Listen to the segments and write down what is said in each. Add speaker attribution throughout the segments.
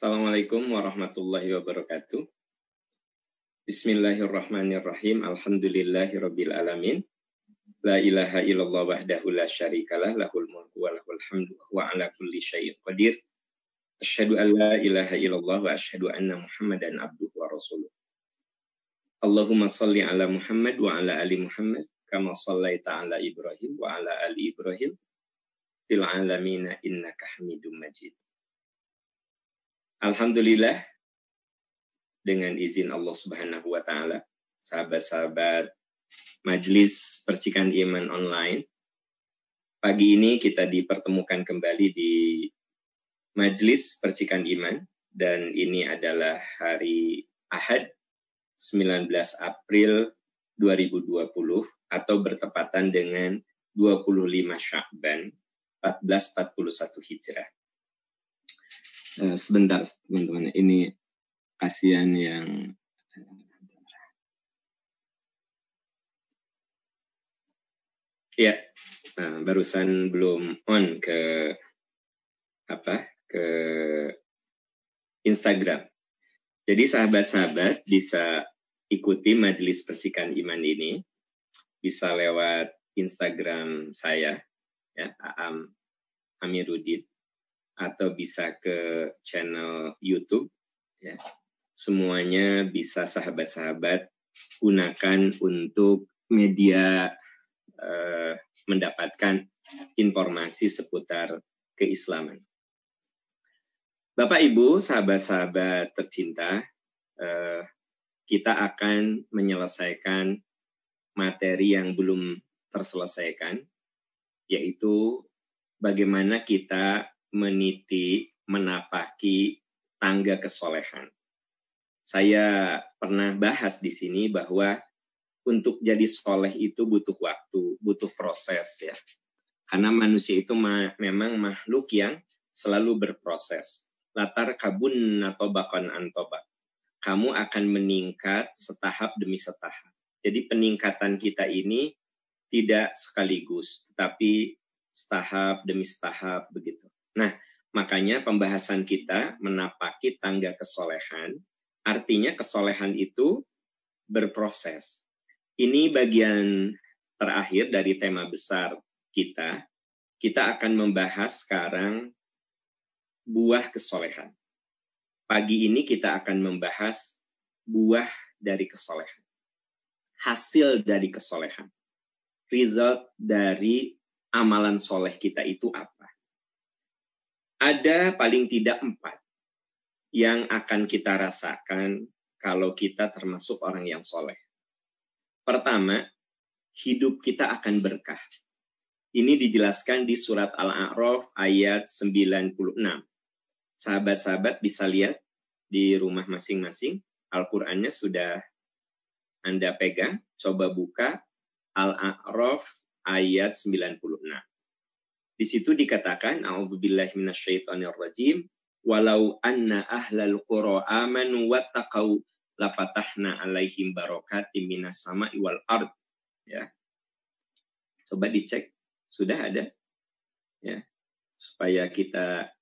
Speaker 1: Assalamualaikum warahmatullahi wabarakatuh. Bismillahirrahmanirrahim. Alhamdulillahirabbil alamin. La ilaha illallah wahdahu la syarikalah lahul mulku wa lahul hamdu wa ala kulli syai'in qadir. Asyhadu an la ilaha illallah wa asyhadu anna Muhammadan abduhu wa rasuluh. Allahumma salli ala Muhammad wa ala ali Muhammad kama sallaita ala Ibrahim wa ala ali Ibrahim fil alamin innaka Hamidum Majid. Alhamdulillah dengan izin Allah Subhanahu wa taala, sahabat-sahabat Majelis Percikan Iman Online. Pagi ini kita dipertemukan kembali di Majelis Percikan Iman dan ini adalah hari Ahad 19 April 2020 atau bertepatan dengan 25 Sya'ban 1441 Hijrah. Eh, sebentar teman-teman. Ini kasihan yang ya barusan belum on ke apa? Ke Instagram. Jadi sahabat-sahabat bisa ikuti majelis percikan iman ini. Bisa lewat Instagram saya ya Aam Amiruddin atau bisa ke channel YouTube ya. Semuanya bisa sahabat-sahabat gunakan untuk media eh, mendapatkan informasi seputar keislaman. Bapak Ibu, sahabat-sahabat tercinta, eh, kita akan menyelesaikan materi yang belum terselesaikan, yaitu bagaimana kita meniti, menapaki tangga kesolehan. Saya pernah bahas di sini bahwa untuk jadi soleh itu butuh waktu, butuh proses ya. Karena manusia itu ma memang makhluk yang selalu berproses. Latar kabun atau bahkan antoba. Kamu akan meningkat setahap demi setahap. Jadi peningkatan kita ini tidak sekaligus, tetapi setahap demi setahap begitu. Nah, makanya pembahasan kita menapaki tangga kesolehan, artinya kesolehan itu berproses. Ini bagian terakhir dari tema besar kita. Kita akan membahas sekarang buah kesolehan. Pagi ini kita akan membahas buah dari kesolehan. Hasil dari kesolehan. Result dari amalan soleh kita itu apa? Ada paling tidak empat yang akan kita rasakan kalau kita termasuk orang yang soleh. Pertama, hidup kita akan berkah. Ini dijelaskan di surat Al-A'raf ayat 96. Sahabat-sahabat bisa lihat di rumah masing-masing. Al-Qur'annya sudah Anda pegang. Coba buka Al-A'raf ayat 96. Di situ dikatakan, A'udzubillahi minasyaitonirrajim, walau anna ahlal qura amanu wattaqau lafatahna alaihim barakatim minas sama'i wal ard. Ya. Coba dicek, sudah ada? Ya. Supaya kita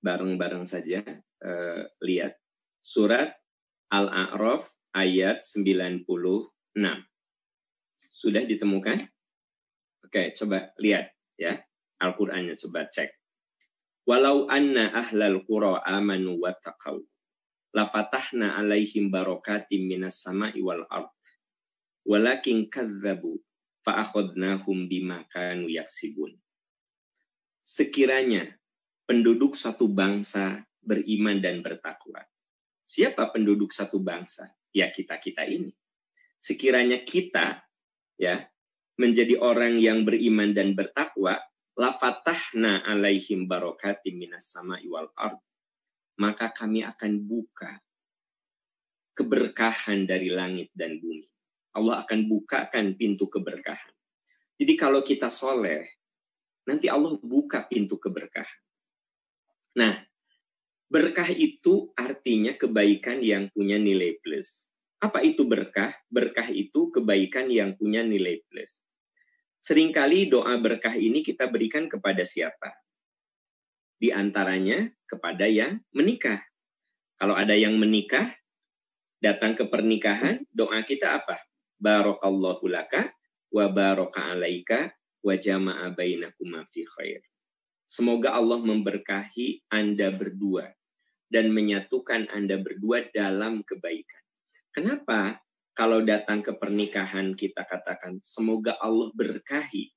Speaker 1: bareng-bareng saja uh, lihat surat Al-A'raf ayat 96. Sudah ditemukan? Oke, coba lihat ya. Al-Qur'annya coba cek. Walau anna ahlal qura amanu wa taqaw lafatahna alaihim barakatim minas sama'i wal ard walakin kadzabu fa'akhadnahum bima kanu yaksibun. Sekiranya penduduk satu bangsa beriman dan bertakwa. Siapa penduduk satu bangsa? Ya kita-kita ini. Sekiranya kita ya menjadi orang yang beriman dan bertakwa, lafatahna alaihim barokati minas sama iwal ard. Maka kami akan buka keberkahan dari langit dan bumi. Allah akan bukakan pintu keberkahan. Jadi kalau kita soleh, nanti Allah buka pintu keberkahan. Nah, berkah itu artinya kebaikan yang punya nilai plus. Apa itu berkah? Berkah itu kebaikan yang punya nilai plus. Seringkali doa berkah ini kita berikan kepada siapa? Di antaranya kepada yang menikah. Kalau ada yang menikah, datang ke pernikahan, doa kita apa? Barakallahu laka wa baraka alaika wa jama'a bainakuma fi khair. Semoga Allah memberkahi Anda berdua dan menyatukan Anda berdua dalam kebaikan. Kenapa kalau datang ke pernikahan kita katakan semoga Allah berkahi?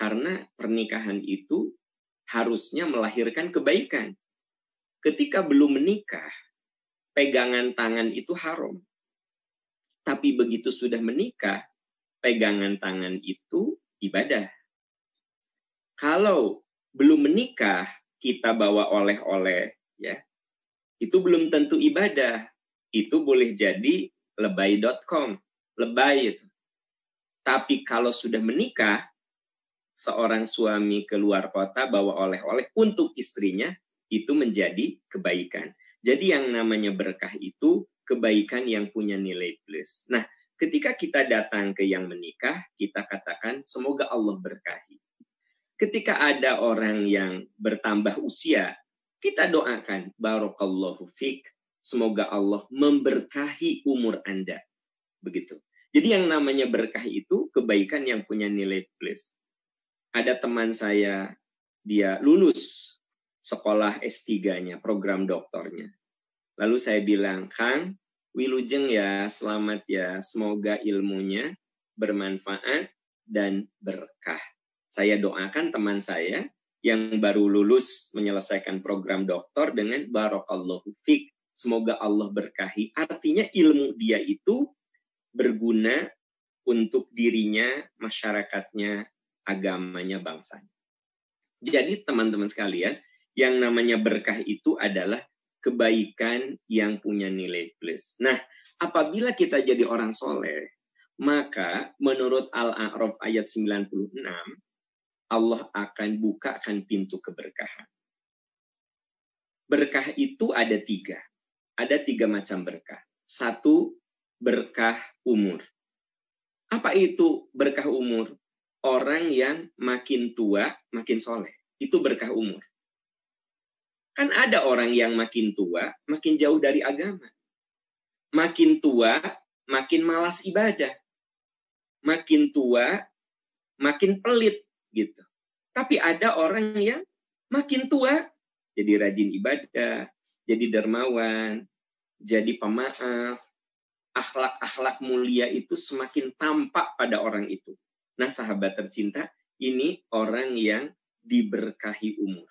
Speaker 1: Karena pernikahan itu harusnya melahirkan kebaikan. Ketika belum menikah, pegangan tangan itu haram. Tapi begitu sudah menikah, pegangan tangan itu ibadah. Kalau belum menikah, kita bawa oleh-oleh, ya, itu belum tentu ibadah. Itu boleh jadi lebay.com, lebay itu. Tapi kalau sudah menikah, seorang suami keluar kota bawa oleh-oleh untuk istrinya, itu menjadi kebaikan. Jadi yang namanya berkah itu kebaikan yang punya nilai plus. Nah, ketika kita datang ke yang menikah, kita katakan semoga Allah berkahi ketika ada orang yang bertambah usia, kita doakan barakallahu fik, semoga Allah memberkahi umur Anda. Begitu. Jadi yang namanya berkah itu kebaikan yang punya nilai plus. Ada teman saya, dia lulus sekolah S3-nya, program doktornya. Lalu saya bilang, Kang, wilujeng ya, selamat ya, semoga ilmunya bermanfaat dan berkah saya doakan teman saya yang baru lulus menyelesaikan program doktor dengan barokallahu fik. Semoga Allah berkahi. Artinya ilmu dia itu berguna untuk dirinya, masyarakatnya, agamanya, bangsanya. Jadi teman-teman sekalian, yang namanya berkah itu adalah kebaikan yang punya nilai plus. Nah, apabila kita jadi orang soleh, maka menurut Al-A'raf ayat 96, Allah akan bukakan pintu keberkahan. Berkah itu ada tiga. Ada tiga macam berkah. Satu, berkah umur. Apa itu berkah umur? Orang yang makin tua, makin soleh. Itu berkah umur. Kan ada orang yang makin tua, makin jauh dari agama. Makin tua, makin malas ibadah. Makin tua, makin pelit gitu. Tapi ada orang yang makin tua jadi rajin ibadah, jadi dermawan, jadi pemaaf, akhlak-akhlak mulia itu semakin tampak pada orang itu. Nah, sahabat tercinta, ini orang yang diberkahi umur.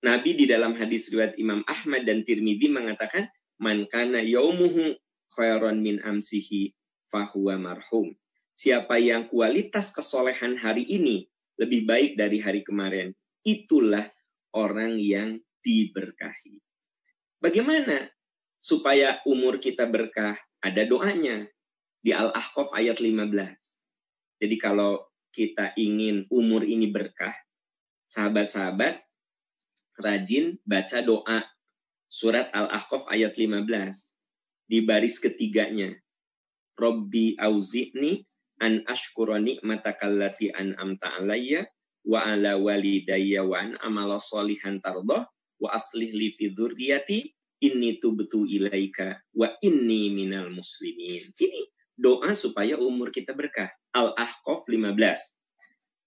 Speaker 1: Nabi di dalam hadis riwayat Imam Ahmad dan Tirmidzi mengatakan, "Man kana yaumuhu khairan min amsihi fahuwa marhum." Siapa yang kualitas kesolehan hari ini lebih baik dari hari kemarin. Itulah orang yang diberkahi. Bagaimana supaya umur kita berkah? Ada doanya di Al-Ahqaf ayat 15. Jadi kalau kita ingin umur ini berkah, sahabat-sahabat rajin baca doa surat Al-Ahqaf ayat 15 di baris ketiganya. Robbi auzi'ni an ashkura ni'matakallati amta alayya wa ala walidayya wa an amala salihan tardoh wa aslih li fi dzurriyyati inni tubtu ilaika wa inni minal muslimin. Ini doa supaya umur kita berkah. Al-Ahqaf 15.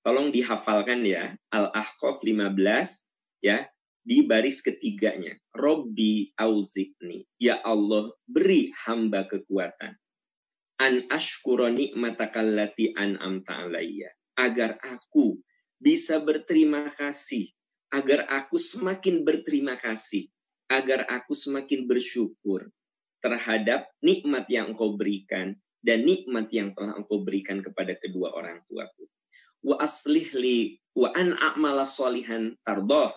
Speaker 1: Tolong dihafalkan ya. Al-Ahqaf 15 ya di baris ketiganya. Robbi auzikni. Ya Allah, beri hamba kekuatan an ashkura ni'matakallati an'amta alayya. Agar aku bisa berterima kasih. Agar aku semakin berterima kasih. Agar aku semakin bersyukur terhadap nikmat yang engkau berikan dan nikmat yang telah engkau berikan kepada kedua orang tuaku. Wa aslih li wa an a'mala solihan tardoh.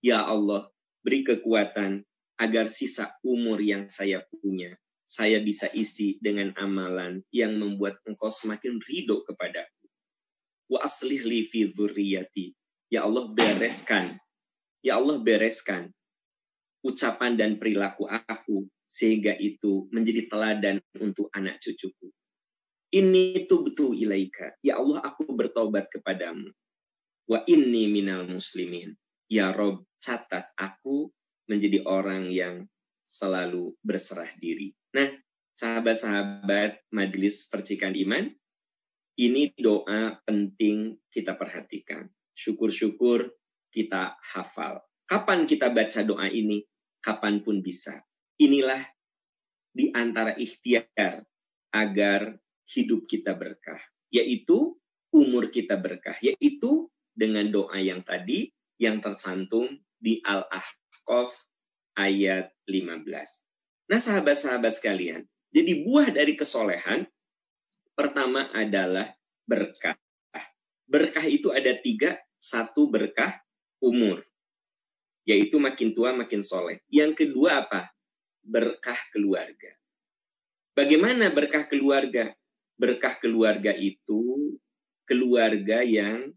Speaker 1: Ya Allah, beri kekuatan agar sisa umur yang saya punya saya bisa isi dengan amalan yang membuat engkau semakin ridho kepadaku. Wa aslih li fi dzurriyyati. Ya Allah bereskan. Ya Allah bereskan ucapan dan perilaku aku sehingga itu menjadi teladan untuk anak cucuku. Ini tuh betul ilaika. Ya Allah aku bertobat kepadamu. Wa inni minal muslimin. Ya Rob catat aku menjadi orang yang selalu berserah diri. Nah, sahabat-sahabat majelis percikan iman, ini doa penting kita perhatikan. Syukur-syukur kita hafal. Kapan kita baca doa ini? Kapan pun bisa. Inilah di antara ikhtiar agar hidup kita berkah, yaitu umur kita berkah, yaitu dengan doa yang tadi yang tercantum di Al-Ahqaf ayat 15. Nah, sahabat-sahabat sekalian, jadi buah dari kesolehan pertama adalah berkah. Berkah itu ada tiga, satu berkah umur, yaitu makin tua makin soleh. Yang kedua apa? Berkah keluarga. Bagaimana berkah keluarga? Berkah keluarga itu keluarga yang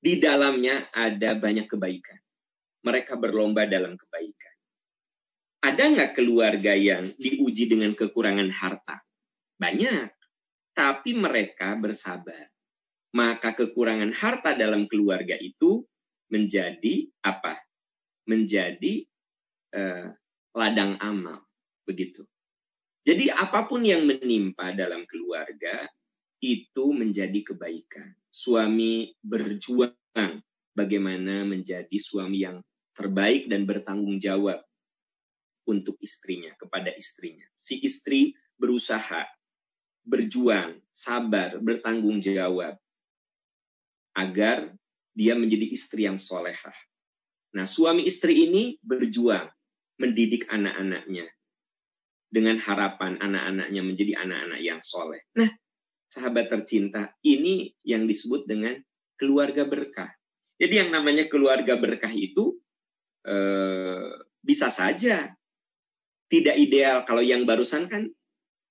Speaker 1: di dalamnya ada banyak kebaikan. Mereka berlomba dalam kebaikan. Ada nggak keluarga yang diuji dengan kekurangan harta? Banyak. Tapi mereka bersabar. Maka kekurangan harta dalam keluarga itu menjadi apa? Menjadi eh, ladang amal. Begitu. Jadi apa pun yang menimpa dalam keluarga itu menjadi kebaikan suami berjuang bagaimana menjadi suami yang terbaik dan bertanggung jawab untuk istrinya, kepada istrinya. Si istri berusaha, berjuang, sabar, bertanggung jawab agar dia menjadi istri yang solehah. Nah, suami istri ini berjuang mendidik anak-anaknya dengan harapan anak-anaknya menjadi anak-anak yang soleh. Nah, sahabat tercinta, ini yang disebut dengan keluarga berkah. Jadi yang namanya keluarga berkah itu eh, bisa saja tidak ideal. Kalau yang barusan kan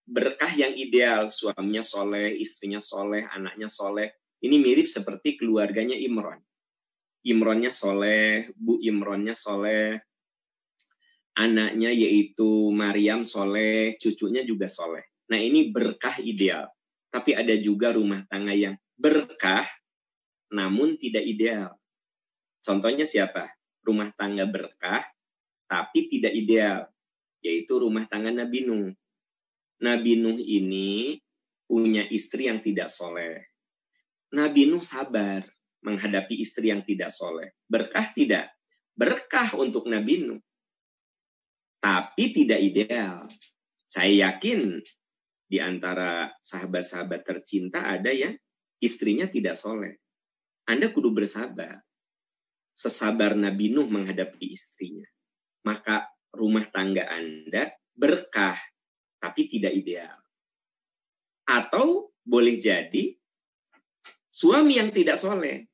Speaker 1: berkah yang ideal, suaminya soleh, istrinya soleh, anaknya soleh. Ini mirip seperti keluarganya Imron. Imronnya soleh, Bu Imronnya soleh, anaknya yaitu Maryam soleh, cucunya juga soleh. Nah ini berkah ideal. Tapi ada juga rumah tangga yang berkah, namun tidak ideal. Contohnya siapa? Rumah tangga berkah, tapi tidak ideal. Yaitu rumah tangga Nabi Nuh. Nabi Nuh ini punya istri yang tidak soleh. Nabi Nuh sabar menghadapi istri yang tidak soleh. Berkah tidak? Berkah untuk Nabi Nuh. Tapi tidak ideal. Saya yakin di antara sahabat-sahabat tercinta ada yang istrinya tidak soleh. Anda kudu bersabar. Sesabar Nabi Nuh menghadapi istrinya. Maka rumah tangga Anda berkah, tapi tidak ideal. Atau boleh jadi suami yang tidak soleh.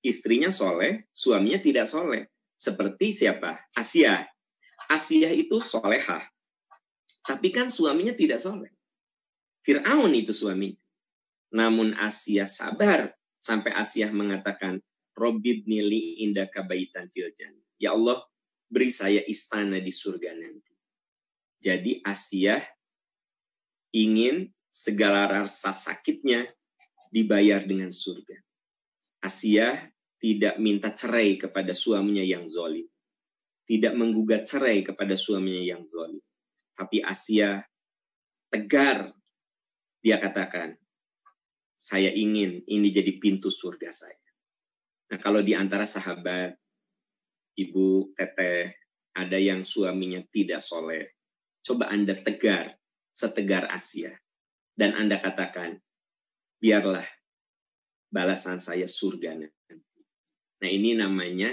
Speaker 1: Istrinya soleh, suaminya tidak soleh. Seperti siapa? Asia. Asia itu solehah. Tapi kan suaminya tidak soleh. Fir'aun itu suaminya. Namun Asia sabar sampai Asia mengatakan, Robib nili indah kabaitan filjan. Ya Allah, beri saya istana di surga nanti. Jadi Asia ingin segala rasa sakitnya dibayar dengan surga. Asia tidak minta cerai kepada suaminya yang zolim. Tidak menggugat cerai kepada suaminya yang zolim. Tapi Asia tegar dia katakan, saya ingin ini jadi pintu surga saya. Nah kalau di antara sahabat, ibu, teteh, ada yang suaminya tidak soleh, coba Anda tegar, setegar Asia. Dan Anda katakan, biarlah balasan saya surga nanti. Nah ini namanya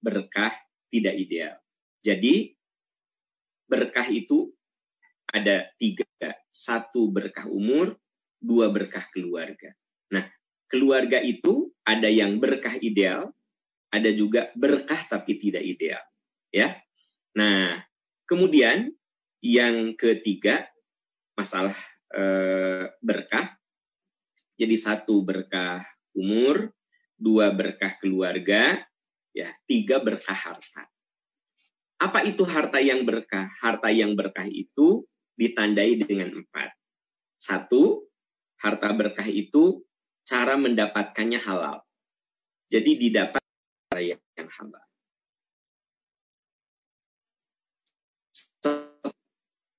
Speaker 1: berkah tidak ideal. Jadi berkah itu ada tiga. Satu berkah umur, dua berkah keluarga. Nah, keluarga itu ada yang berkah ideal, ada juga berkah tapi tidak ideal. Ya. Nah, kemudian yang ketiga masalah eh, berkah. Jadi satu berkah umur, dua berkah keluarga, ya tiga berkah harta. Apa itu harta yang berkah? Harta yang berkah itu ditandai dengan empat. Satu, harta berkah itu cara mendapatkannya halal. Jadi didapat yang halal.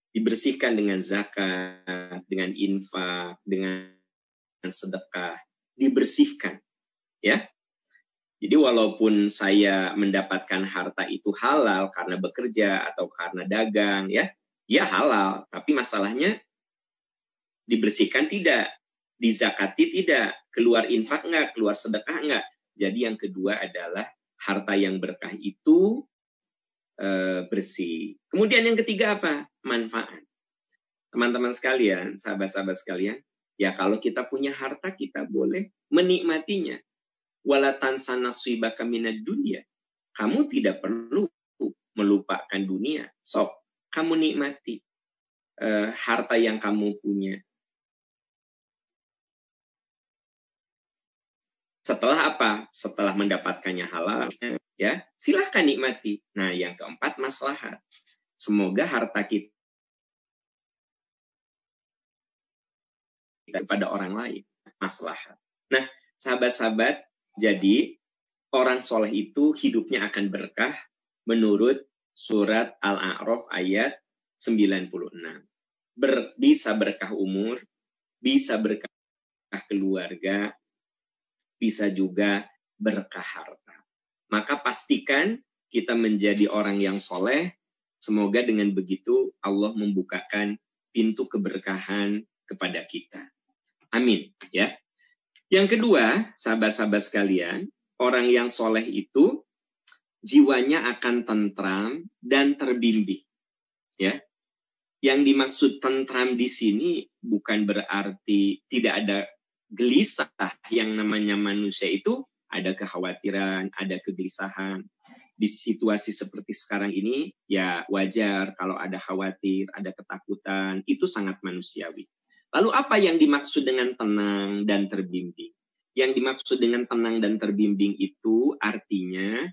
Speaker 1: Dibersihkan dengan zakat, dengan infak, dengan sedekah. Dibersihkan. Ya, jadi walaupun saya mendapatkan harta itu halal karena bekerja atau karena dagang, ya, ya halal. Tapi masalahnya dibersihkan tidak, dizakati tidak, keluar infak enggak, keluar sedekah enggak. Jadi yang kedua adalah harta yang berkah itu e, bersih. Kemudian yang ketiga apa? Manfaat. Teman-teman sekalian, sahabat-sahabat sekalian, ya kalau kita punya harta kita boleh menikmatinya walatan sana minad dunia. Kamu tidak perlu melupakan dunia. Sok, kamu nikmati uh, harta yang kamu punya. Setelah apa? Setelah mendapatkannya halal, ya silahkan nikmati. Nah, yang keempat maslahat. Semoga harta kita kepada orang lain maslahat. Nah, sahabat-sahabat, jadi orang soleh itu hidupnya akan berkah menurut surat Al-A'raf ayat 96. Ber, bisa berkah umur, bisa berkah keluarga, bisa juga berkah harta. Maka pastikan kita menjadi orang yang soleh. Semoga dengan begitu Allah membukakan pintu keberkahan kepada kita. Amin. Ya. Yang kedua, sahabat-sahabat sekalian, orang yang soleh itu jiwanya akan tentram dan terbimbing. Ya, yang dimaksud tentram di sini bukan berarti tidak ada gelisah yang namanya manusia itu ada kekhawatiran, ada kegelisahan. Di situasi seperti sekarang ini, ya wajar kalau ada khawatir, ada ketakutan, itu sangat manusiawi. Lalu apa yang dimaksud dengan tenang dan terbimbing? Yang dimaksud dengan tenang dan terbimbing itu artinya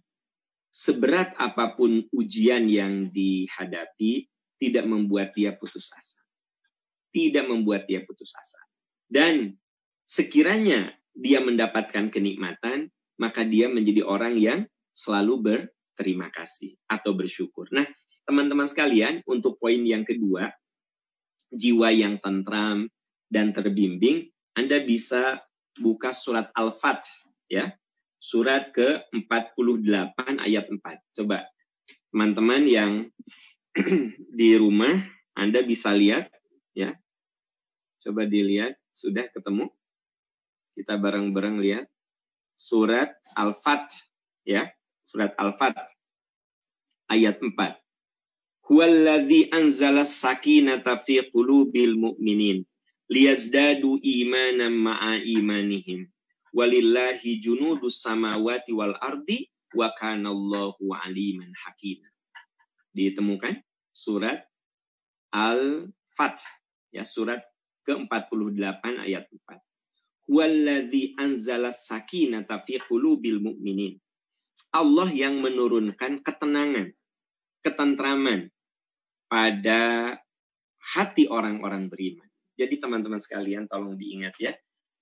Speaker 1: seberat apa pun ujian yang dihadapi tidak membuat dia putus asa. Tidak membuat dia putus asa. Dan sekiranya dia mendapatkan kenikmatan, maka dia menjadi orang yang selalu berterima kasih atau bersyukur. Nah, teman-teman sekalian, untuk poin yang kedua, jiwa yang tentram dan terbimbing, Anda bisa buka surat Al-Fat ya. Surat ke-48 ayat 4. Coba teman-teman yang di rumah Anda bisa lihat ya. Coba dilihat, sudah ketemu? Kita bareng-bareng lihat surat Al-Fat ya. Surat Al-Fat ayat 4 huwallazi anzala sakinata fi qulubil mu'minin liyazdadu imanan ma'a imanihim. Walillahi junudus samawati wal ardi wa kanallahu aliman hakim. Ditemukan surat Al-Fath ya surat ke-48 ayat 4 Huwallazi anzala sakinata fi qulubil mu'minin. Allah yang menurunkan ketenangan ketentraman pada hati orang-orang beriman. Jadi teman-teman sekalian tolong diingat ya,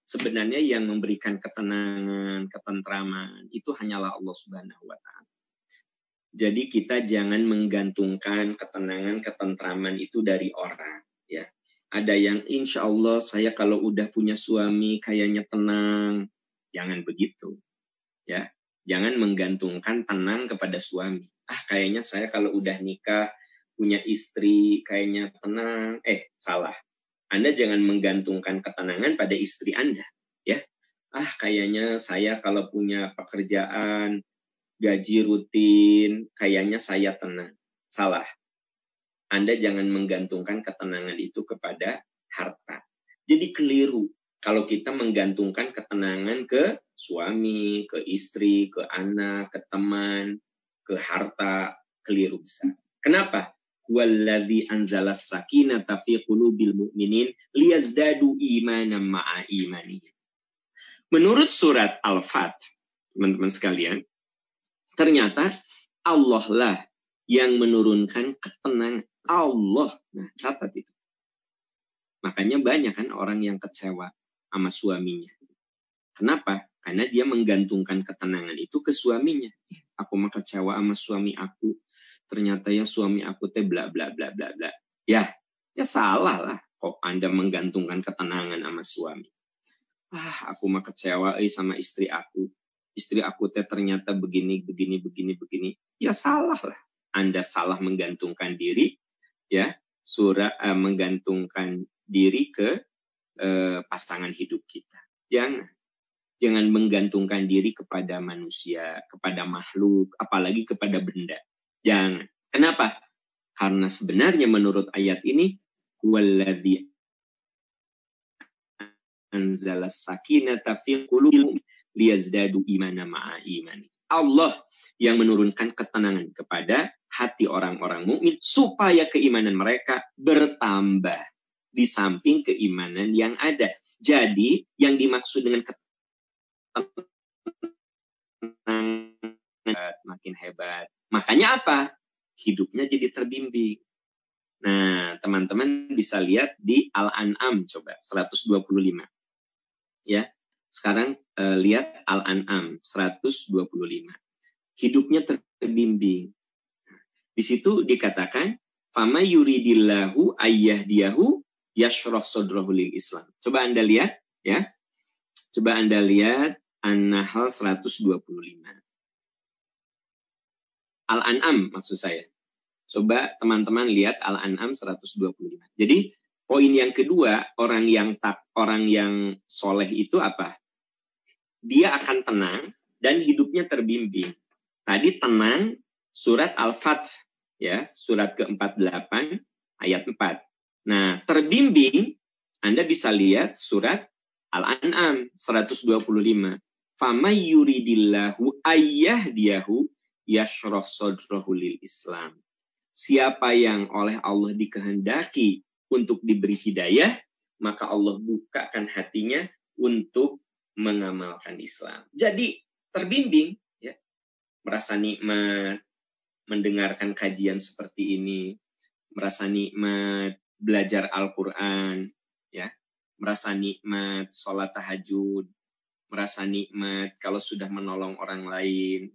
Speaker 1: sebenarnya yang memberikan ketenangan, ketentraman itu hanyalah Allah Subhanahu wa taala. Jadi kita jangan menggantungkan ketenangan, ketentraman itu dari orang ya. Ada yang insya Allah saya kalau udah punya suami kayaknya tenang. Jangan begitu. Ya, jangan menggantungkan tenang kepada suami. Ah, kayaknya saya kalau udah nikah punya istri kayaknya tenang. Eh, salah. Anda jangan menggantungkan ketenangan pada istri Anda, ya. Ah, kayaknya saya kalau punya pekerjaan, gaji rutin, kayaknya saya tenang. Salah. Anda jangan menggantungkan ketenangan itu kepada harta. Jadi keliru kalau kita menggantungkan ketenangan ke suami, ke istri, ke anak, ke teman, ke harta, keliru besar. Kenapa? Wallazi anzala sakinata fi qulubil mu'minin liyazdadu imanan ma'a imanihim. Menurut surat Al-Fat, teman-teman sekalian, ternyata Allah lah yang menurunkan ketenangan. Allah. Nah, catat itu. Makanya banyak kan orang yang kecewa sama suaminya. Kenapa? Karena dia menggantungkan ketenangan itu ke suaminya. Aku mah kecewa sama suami aku ternyata ya suami aku teh bla bla bla bla bla. Ya, Ya salah lah kok Anda menggantungkan ketenangan sama suami. Ah, aku mah kecewa eh, sama istri aku. Istri aku teh ternyata begini, begini, begini, begini. Ya salah lah. Anda salah menggantungkan diri, ya surah uh, menggantungkan diri ke uh, pasangan hidup kita. Jangan. Jangan menggantungkan diri kepada manusia, kepada makhluk, apalagi kepada benda. Jangan. Kenapa? Karena sebenarnya menurut ayat ini, waladhi anzala sakinata liyazdadu imana ma'a. Allah yang menurunkan ketenangan kepada hati orang-orang mukmin supaya keimanan mereka bertambah di samping keimanan yang ada. Jadi yang dimaksud dengan makin hebat. Makanya apa? Hidupnya jadi terbimbing. Nah, teman-teman bisa lihat di Al-An'am coba 125. Ya. Sekarang eh, lihat Al-An'am 125. Hidupnya terbimbing. Di situ dikatakan fama yuridillahu ayyahdiyahu yashrah sadrahu lil Islam. Coba Anda lihat ya. Coba Anda lihat An-Nahl 125. Al-An'am maksud saya. Coba teman-teman lihat Al-An'am 125. Jadi poin yang kedua, orang yang tak orang yang soleh itu apa? Dia akan tenang dan hidupnya terbimbing. Tadi tenang surat Al-Fath ya, surat ke-48 ayat 4. Nah, terbimbing Anda bisa lihat surat Al-An'am 125 fama yuridillahu ayyahdiyahu yashrah sadrahu Islam. Siapa yang oleh Allah dikehendaki untuk diberi hidayah, maka Allah bukakan hatinya untuk mengamalkan Islam. Jadi terbimbing, ya, merasa nikmat, mendengarkan kajian seperti ini, merasa nikmat belajar Al-Quran, ya, merasa nikmat sholat tahajud, merasa nikmat kalau sudah menolong orang lain,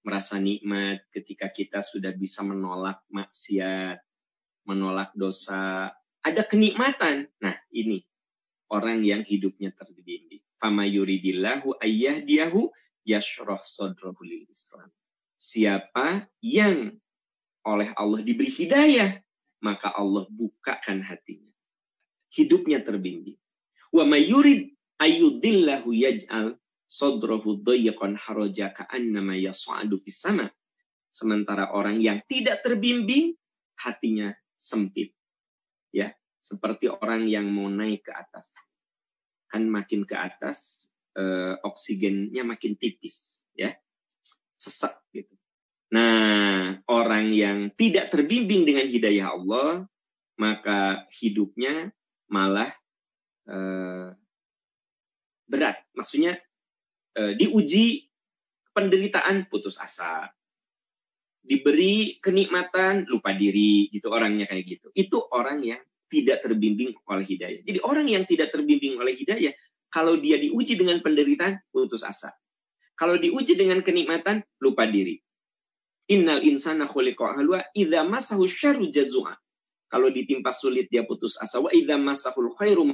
Speaker 1: merasa nikmat ketika kita sudah bisa menolak maksiat, menolak dosa, ada kenikmatan. Nah, ini orang yang hidupnya terbimbing. Fama yuridillahu ayyahdiyahu yashrah lil Islam. Siapa yang oleh Allah diberi hidayah, maka Allah bukakan hatinya. Hidupnya terbimbing. Wa mayurid ayudillahu yaj'al sodrahu dayyqan haraja ka'annama yas'adu fis sama. Sementara orang yang tidak terbimbing hatinya sempit. Ya, seperti orang yang mau naik ke atas. Kan makin ke atas eh, oksigennya makin tipis, ya. Sesak gitu. Nah, orang yang tidak terbimbing dengan hidayah Allah, maka hidupnya malah eh, berat. Maksudnya e, diuji penderitaan putus asa. Diberi kenikmatan lupa diri gitu orangnya kayak gitu. Itu orang yang tidak terbimbing oleh hidayah. Jadi orang yang tidak terbimbing oleh hidayah kalau dia diuji dengan penderitaan putus asa. Kalau diuji dengan kenikmatan lupa diri. Innal insana khuliqa jazua. Kalau ditimpa sulit dia putus asa wa idza masahul khairu.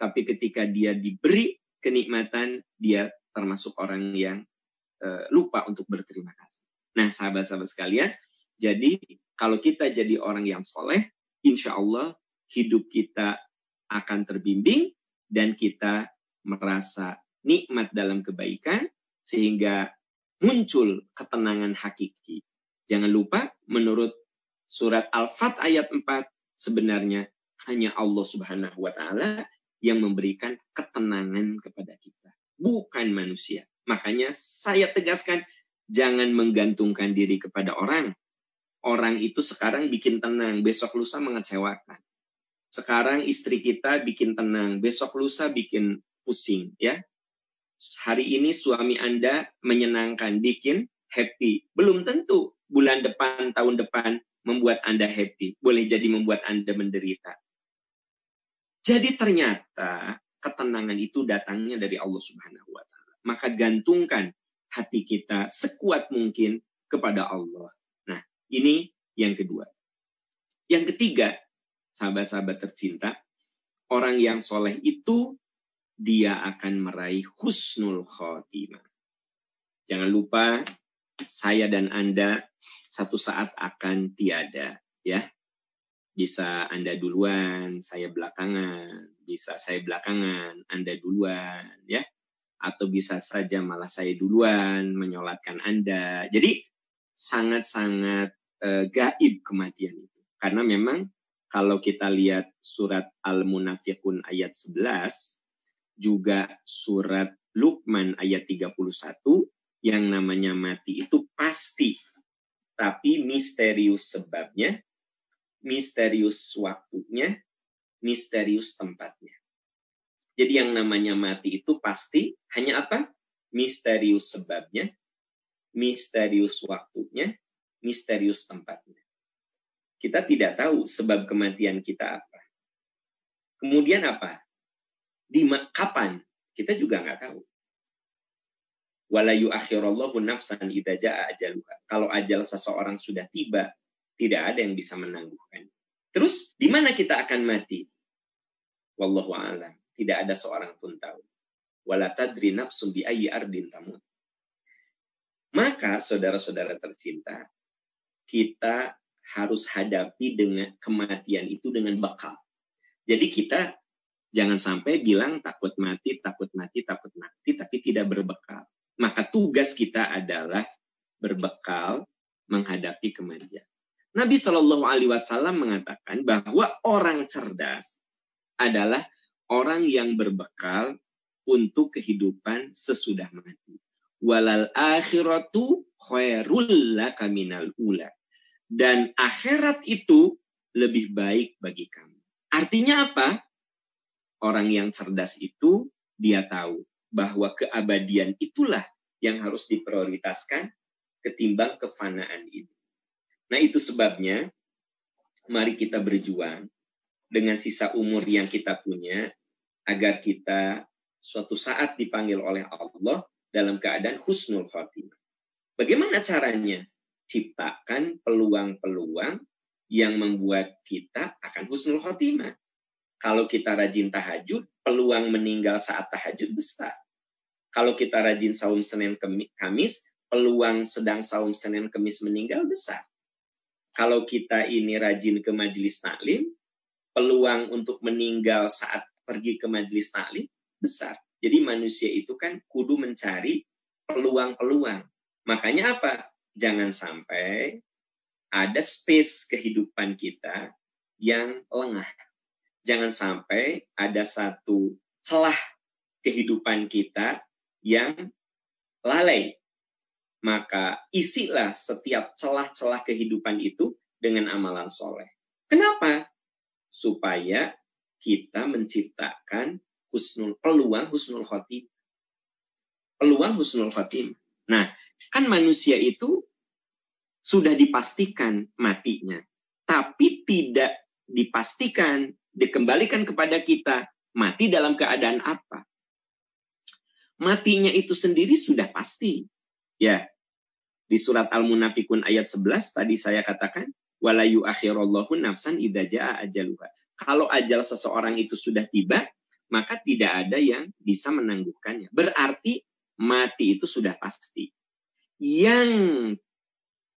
Speaker 1: Tapi ketika dia diberi kenikmatan, dia termasuk orang yang uh, lupa untuk berterima kasih. Nah, sahabat-sahabat sekalian, jadi kalau kita jadi orang yang soleh, insya Allah hidup kita akan terbimbing dan kita merasa nikmat dalam kebaikan sehingga muncul ketenangan hakiki. Jangan lupa menurut surat Al-Fat ayat 4 sebenarnya hanya Allah Subhanahu wa taala yang memberikan ketenangan kepada kita, bukan manusia. Makanya saya tegaskan, jangan menggantungkan diri kepada orang. Orang itu sekarang bikin tenang, besok lusa mengecewakan. Sekarang istri kita bikin tenang, besok lusa bikin pusing, ya. Hari ini suami Anda menyenangkan, bikin happy. Belum tentu bulan depan, tahun depan membuat Anda happy. Boleh jadi membuat Anda menderita. Jadi ternyata ketenangan itu datangnya dari Allah Subhanahu wa taala. Maka gantungkan hati kita sekuat mungkin kepada Allah. Nah, ini yang kedua. Yang ketiga, sahabat-sahabat tercinta, orang yang soleh itu dia akan meraih husnul khotimah. Jangan lupa saya dan Anda satu saat akan tiada ya. Bisa Anda duluan, saya belakangan, bisa saya belakangan, Anda duluan ya. Atau bisa saja malah saya duluan menyolatkan Anda. Jadi sangat-sangat uh, gaib kematian itu. Karena memang kalau kita lihat surat Al-Munafiqun ayat 11, juga surat Luqman ayat 31, yang namanya mati itu pasti. Tapi misterius sebabnya, misterius waktunya, misterius tempatnya. Jadi yang namanya mati itu pasti hanya apa? Misterius sebabnya, misterius waktunya, misterius tempatnya. Kita tidak tahu sebab kematian kita apa. Kemudian apa? Di kapan? Kita juga nggak tahu. Walayu akhirallahu nafsan idza jaa ajaluha. Kalau ajal seseorang sudah tiba, tidak ada yang bisa menangguhkan. Terus di mana kita akan mati? Wallahu a'lam. Tidak ada seorang pun tahu. Wala tadri nafsum bi ayyi ardin tamut. Maka saudara-saudara tercinta, kita harus hadapi dengan kematian itu dengan bekal. Jadi kita jangan sampai bilang takut mati, takut mati, takut mati, tapi tidak berbekal. Maka tugas kita adalah berbekal menghadapi kematian. Nabi Shallallahu Alaihi Wasallam mengatakan bahwa orang cerdas adalah orang yang berbekal untuk kehidupan sesudah mati. Walal akhiratu khairul dan akhirat itu lebih baik bagi kamu. Artinya apa? Orang yang cerdas itu dia tahu bahwa keabadian itulah yang harus diprioritaskan ketimbang kefanaan ini. Nah, itu sebabnya mari kita berjuang dengan sisa umur yang kita punya agar kita suatu saat dipanggil oleh Allah dalam keadaan husnul khotimah. Bagaimana caranya? ciptakan peluang-peluang yang membuat kita akan husnul khotimah. Kalau kita rajin tahajud, peluang meninggal saat tahajud besar. Kalau kita rajin saum Senin Kamis, peluang sedang saum Senin Kamis meninggal besar. Kalau kita ini rajin ke majelis taklim, peluang untuk meninggal saat pergi ke majelis taklim besar. Jadi manusia itu kan kudu mencari peluang-peluang. Makanya apa? jangan sampai ada space kehidupan kita yang lengah. Jangan sampai ada satu celah kehidupan kita yang lalai. Maka isilah setiap celah-celah kehidupan itu dengan amalan soleh. Kenapa? Supaya kita menciptakan husnul peluang husnul khotim. Peluang husnul khotim. Nah, Kan manusia itu sudah dipastikan matinya, tapi tidak dipastikan dikembalikan kepada kita mati dalam keadaan apa. Matinya itu sendiri sudah pasti. Ya. Di surat Al-Munafikun ayat 11 tadi saya katakan walayu akhirallahu nafsan idza ajaluha. Kalau ajal seseorang itu sudah tiba, maka tidak ada yang bisa menangguhkannya. Berarti mati itu sudah pasti yang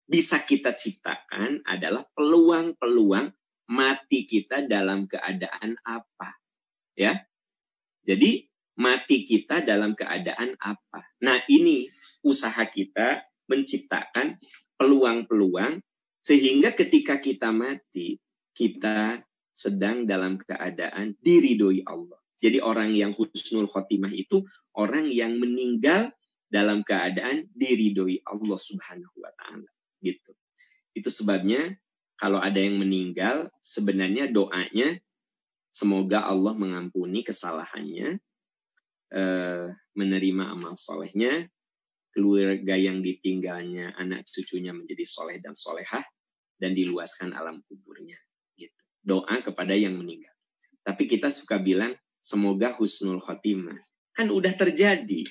Speaker 1: bisa kita ciptakan adalah peluang-peluang mati kita dalam keadaan apa. Ya. Jadi mati kita dalam keadaan apa. Nah, ini usaha kita menciptakan peluang-peluang sehingga ketika kita mati, kita sedang dalam keadaan diridoi Allah. Jadi orang yang husnul khotimah itu orang yang meninggal dalam keadaan diridoi Allah Subhanahu wa taala gitu. Itu sebabnya kalau ada yang meninggal sebenarnya doanya semoga Allah mengampuni kesalahannya, eh, menerima amal solehnya, keluarga yang ditinggalnya anak cucunya menjadi soleh dan solehah dan diluaskan alam kuburnya gitu. Doa kepada yang meninggal. Tapi kita suka bilang semoga husnul khotimah. Kan udah terjadi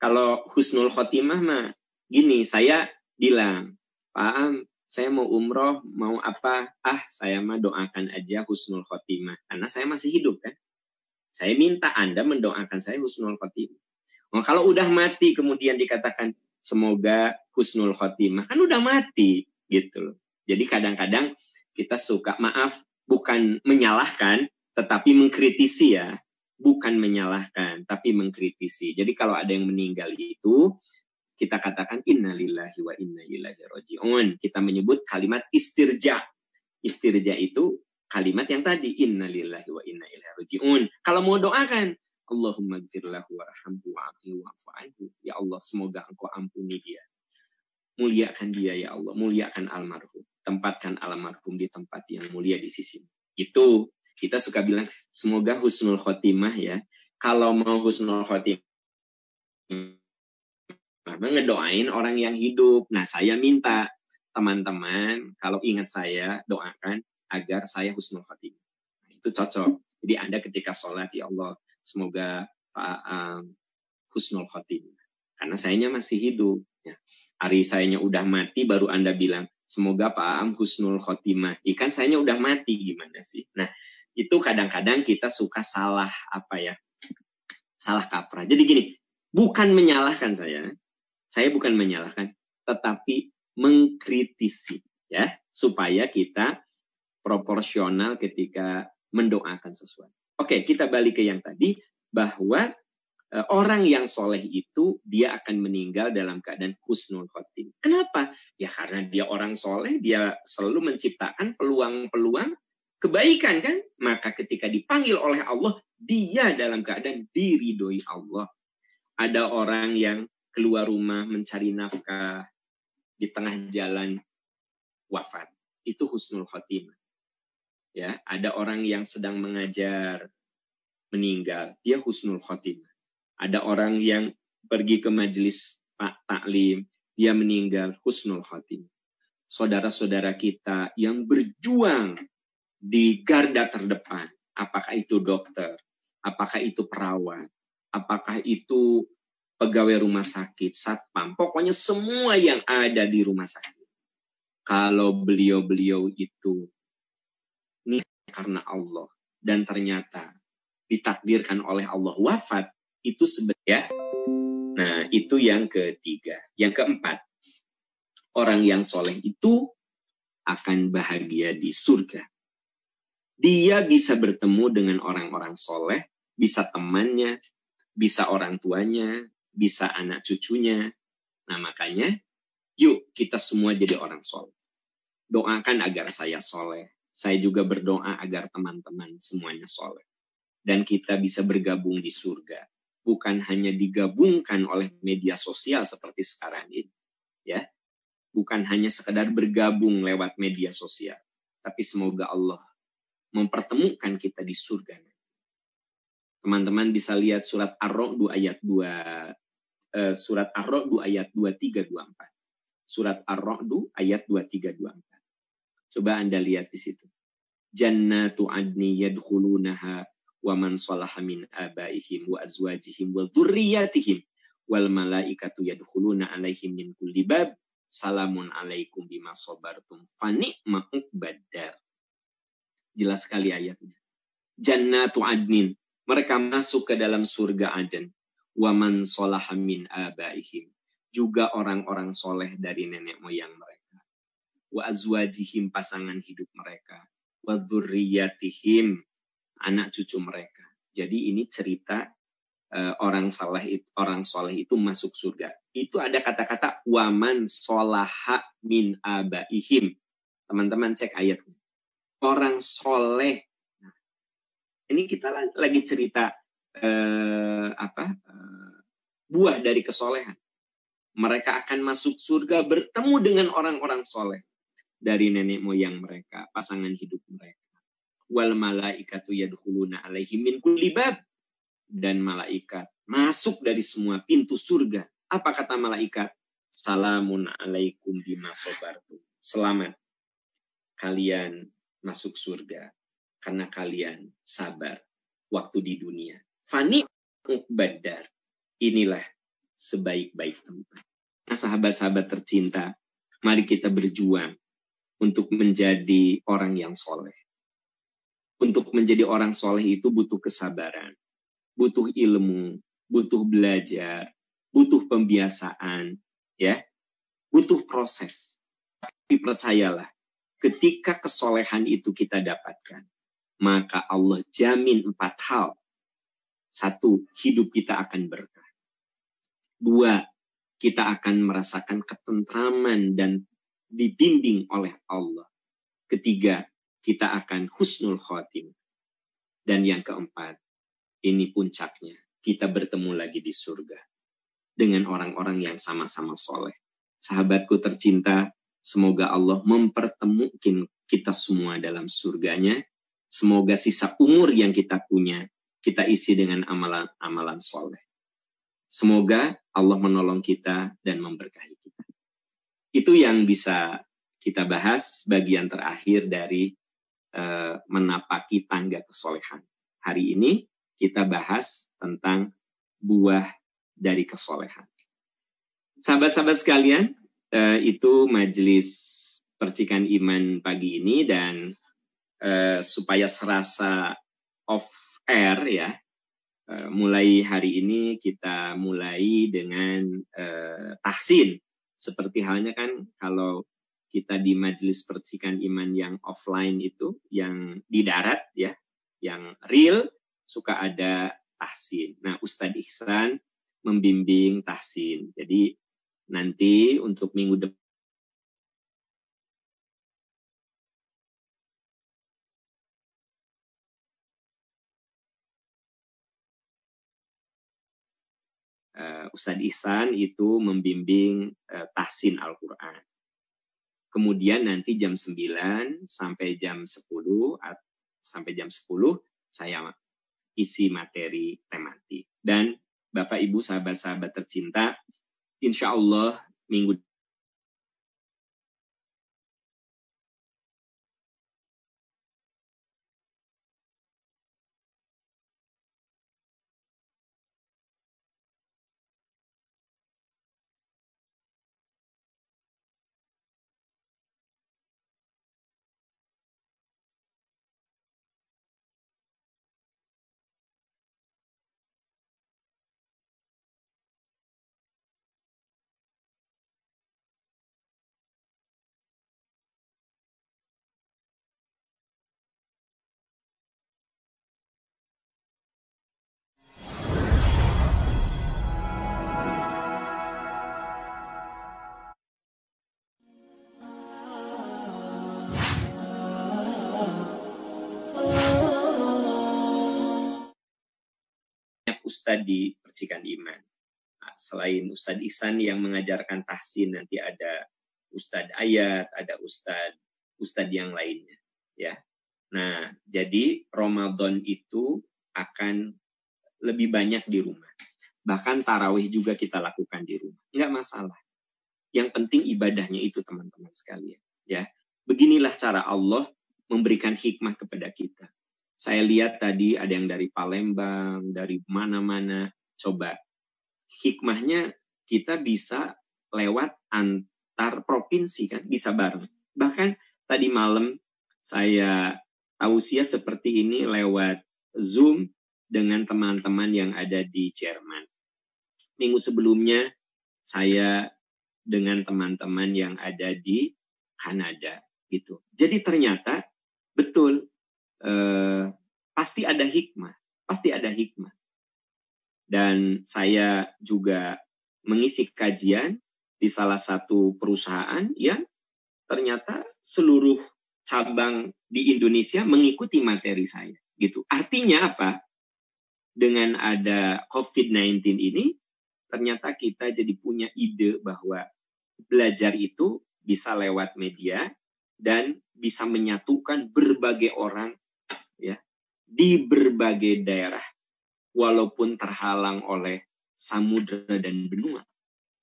Speaker 1: kalau husnul khotimah mah gini, saya bilang, Pak Am, saya mau umroh, mau apa? Ah, saya mah doakan aja husnul khotimah. Karena saya masih hidup kan. Saya minta Anda mendoakan saya husnul khotimah. Oh, kalau udah mati kemudian dikatakan semoga husnul khotimah. Kan udah mati gitu loh. Jadi kadang-kadang kita suka maaf bukan menyalahkan tetapi mengkritisi ya. Bukan menyalahkan tapi mengkritisi. Jadi kalau ada yang meninggal itu kita katakan innalillahi wa inna ilaihi rajiun. Kita menyebut kalimat istirja. Istirja itu kalimat yang tadi innalillahi wa inna ilaihi rajiun. Kalau mau doakan Allahumma gfirlahu warhamhu wa'afihi Ya Allah, semoga engkau ampuni dia. Muliakan dia ya Allah, muliakan almarhum. Tempatkan almarhum di tempat yang mulia di sisi. Itu kita suka bilang semoga husnul khotimah ya. Kalau mau husnul khotimah ngedoain orang yang hidup. Nah, saya minta teman-teman kalau ingat saya doakan agar saya husnul khotimah. Nah, itu cocok. Jadi Anda ketika sholat ya Allah semoga Pak um, husnul khotimah. Karena sayanya masih hidup. Ya. Hari sayanya udah mati baru Anda bilang semoga Pak Am husnul khotimah. Ikan sayanya udah mati gimana sih? Nah, itu kadang-kadang kita suka salah apa ya? Salah kaprah. Jadi gini, bukan menyalahkan saya, saya bukan menyalahkan, tetapi mengkritisi ya, supaya kita proporsional ketika mendoakan sesuatu. Oke, kita balik ke yang tadi bahwa e, orang yang soleh itu dia akan meninggal dalam keadaan husnul khotim. Kenapa? Ya karena dia orang soleh, dia selalu menciptakan peluang-peluang kebaikan kan? Maka ketika dipanggil oleh Allah, dia dalam keadaan diridhoi Allah. Ada orang yang keluar rumah mencari nafkah di tengah jalan wafat. Itu husnul khotimah. Ya, ada orang yang sedang mengajar meninggal, dia husnul khotimah. Ada orang yang pergi ke majelis taklim, dia meninggal husnul khotimah. Saudara-saudara kita yang berjuang di garda terdepan, apakah itu dokter, apakah itu perawat, apakah itu pegawai rumah sakit, satpam, pokoknya semua yang ada di rumah sakit. Kalau beliau-beliau itu karena Allah dan ternyata ditakdirkan oleh Allah wafat, itu sebenarnya Nah, itu yang ketiga. Yang keempat, orang yang soleh itu akan bahagia di surga. Dia bisa bertemu dengan orang-orang soleh, bisa temannya, bisa orang tuanya, bisa anak cucunya. Nah makanya yuk kita semua jadi orang soleh. Doakan agar saya soleh. Saya juga berdoa agar teman-teman semuanya soleh. Dan kita bisa bergabung di surga. Bukan hanya digabungkan oleh media sosial seperti sekarang ini. ya Bukan hanya sekedar bergabung lewat media sosial. Tapi semoga Allah mempertemukan kita di surga. Teman-teman bisa lihat surat Ar-Ra'd ayat 2 uh, surat Ar-Ra'd ayat 23 24. Surat Ar-Ra'd ayat 23 24. Coba Anda lihat di situ. Jannatu adni yadkhulunaha wa man salaha min abaihim wa azwajihim wa dzurriyyatihim wal malaikatu yadkhuluna alaihim min kulli bab salamun alaikum bima sabartum fani uqbadar. Jelas sekali ayatnya. Jannatu adnin. Mereka masuk ke dalam surga Aden waman solahamin abaihim. Juga orang-orang soleh dari nenek moyang mereka. Wa azwajihim pasangan hidup mereka. Wa dzurriyyatihim anak cucu mereka. Jadi ini cerita uh, orang saleh orang soleh itu masuk surga. Itu ada kata-kata waman solaha min abaihim. Teman-teman cek ayatnya. Orang soleh. Nah, ini kita lagi cerita eh, apa eh, buah dari kesolehan. Mereka akan masuk surga bertemu dengan orang-orang soleh dari nenek moyang mereka, pasangan hidup mereka. Wal malaikatu yadkhuluna alaihim min kulli bab. Dan malaikat masuk dari semua pintu surga. Apa kata malaikat? Salamun alaikum bima sobartu. Selamat. Kalian masuk surga karena kalian sabar waktu di dunia. Fani badar. Inilah sebaik-baik tempat. Nah, sahabat-sahabat tercinta, mari kita berjuang untuk menjadi orang yang soleh. Untuk menjadi orang soleh itu butuh kesabaran, butuh ilmu, butuh belajar, butuh pembiasaan, ya, butuh proses. Tapi percayalah, ketika kesolehan itu kita dapatkan, maka Allah jamin empat hal. Satu, hidup kita akan berkah. Dua, kita akan merasakan ketentraman dan dibimbing oleh Allah. Ketiga, kita akan husnul khotim. Dan yang keempat, ini puncaknya, kita bertemu lagi di surga dengan orang-orang yang sama-sama soleh. Sahabatku tercinta, semoga Allah mempertemukan kita semua dalam surganya. Semoga sisa umur yang kita punya, kita isi dengan amalan-amalan soleh. Semoga Allah menolong kita dan memberkahi. Itu yang bisa kita bahas bagian terakhir dari uh, menapaki tangga kesolehan. Hari ini kita bahas tentang buah dari kesolehan. Sahabat-sahabat sekalian, uh, itu majelis percikan iman pagi ini dan uh, supaya serasa off air ya, Eh, mulai hari ini kita mulai dengan uh, tahsin. Seperti halnya kan kalau kita di majelis percikan iman yang offline itu, yang di darat ya, yang real, suka ada tahsin. Nah, Ustadz Ihsan membimbing tahsin. Jadi nanti untuk minggu depan uh, Ustadz Ihsan itu membimbing uh, tahsin Al-Quran. Kemudian nanti jam 9 sampai jam 10 sampai jam 10 saya isi materi tematik. Dan Bapak Ibu sahabat-sahabat tercinta, insya Allah minggu ustadz di percikan iman. Nah, selain Ustadz Ihsan yang mengajarkan tahsin, nanti ada Ustadz Ayat, ada Ustadz Ustadz yang lainnya. Ya, Nah, jadi Ramadan itu akan lebih banyak di rumah. Bahkan tarawih juga kita lakukan di rumah. Enggak masalah. Yang penting ibadahnya itu teman-teman sekalian. Ya, Beginilah cara Allah memberikan hikmah kepada kita. Saya lihat tadi ada yang dari Palembang, dari mana-mana. Coba hikmahnya kita bisa lewat antar provinsi kan, bisa bareng. Bahkan tadi malam saya tausiah seperti ini lewat Zoom dengan teman-teman yang ada di Jerman. Minggu sebelumnya saya dengan teman-teman yang ada di Kanada gitu. Jadi ternyata betul eh, pasti ada hikmah, pasti ada hikmah. Dan saya juga mengisi kajian di salah satu perusahaan yang ternyata seluruh cabang di Indonesia mengikuti materi saya gitu. Artinya apa? Dengan ada COVID-19 ini ternyata kita jadi punya ide bahwa belajar itu bisa lewat media dan bisa menyatukan berbagai orang ya di berbagai daerah walaupun terhalang oleh samudera dan benua.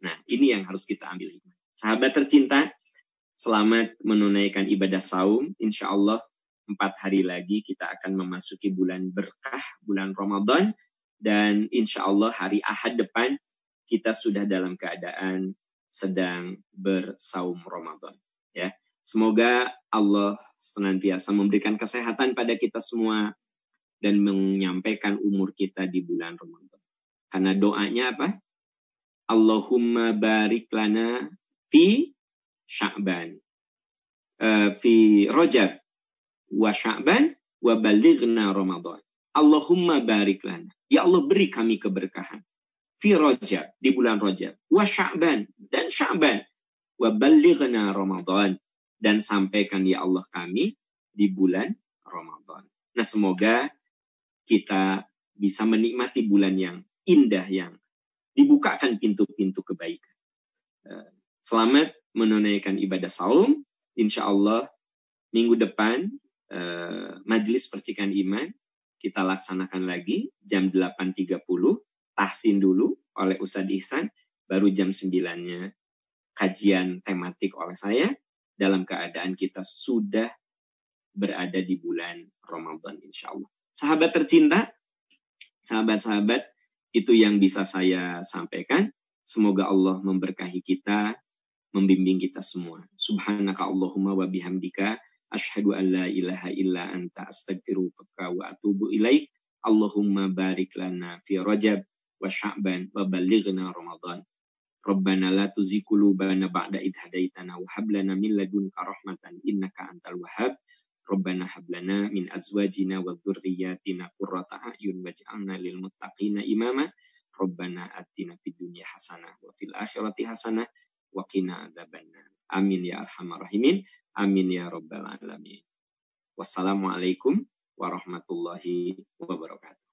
Speaker 1: Nah, ini yang harus kita ambil. Sahabat tercinta, selamat menunaikan ibadah saum. Insya Allah empat hari lagi kita akan memasuki bulan berkah, bulan Ramadan. Dan insya Allah hari Ahad depan kita sudah dalam keadaan sedang bersaum Ramadan. Ya, Semoga Allah senantiasa memberikan kesehatan pada kita semua dan menyampaikan umur kita di bulan Ramadan. Karena doanya apa? Allahumma barik lana fi Sya'ban. Uh, fi Rajab wa Sya'ban wa balighna Ramadan. Allahumma barik lana. Ya Allah beri kami keberkahan. Fi Rajab, di bulan Rajab. Wa Sya'ban, dan Sya'ban. Wa balighna Ramadan dan sampaikan ya Allah kami di bulan Ramadan. Nah semoga kita bisa menikmati bulan yang indah yang dibukakan pintu-pintu kebaikan. Eh, selamat menunaikan ibadah saum. Insya Allah minggu depan eh, majelis percikan iman kita laksanakan lagi jam 8.30 tahsin dulu oleh Ustadz Ihsan baru jam 9-nya kajian tematik oleh saya dalam keadaan kita sudah berada di bulan Ramadan insya Allah. Sahabat tercinta, sahabat-sahabat, itu yang bisa saya sampaikan. Semoga Allah memberkahi kita, membimbing kita semua. Subhanaka Allahumma wa bihamdika, ashadu an la ilaha illa anta astagfiruka wa atubu ilaik. Allahumma barik lana fi rajab wa sya'ban wa balighna Ramadan. Rabbana la tuzigh qulubana ba'da idh hadaitana wa hab lana min ladunka rahmatan innaka antal wahhab. Rabbana hab lana min azwajina wa dhurriyyatina qurrata a'yun waj'alna lil muttaqina imama. Rabbana atina fid dunya hasanah wa fil akhirati hasanah wa qina adzabannar. Amin ya arhamar rahimin. Amin ya rabbal alamin. Wassalamualaikum warahmatullahi wabarakatuh.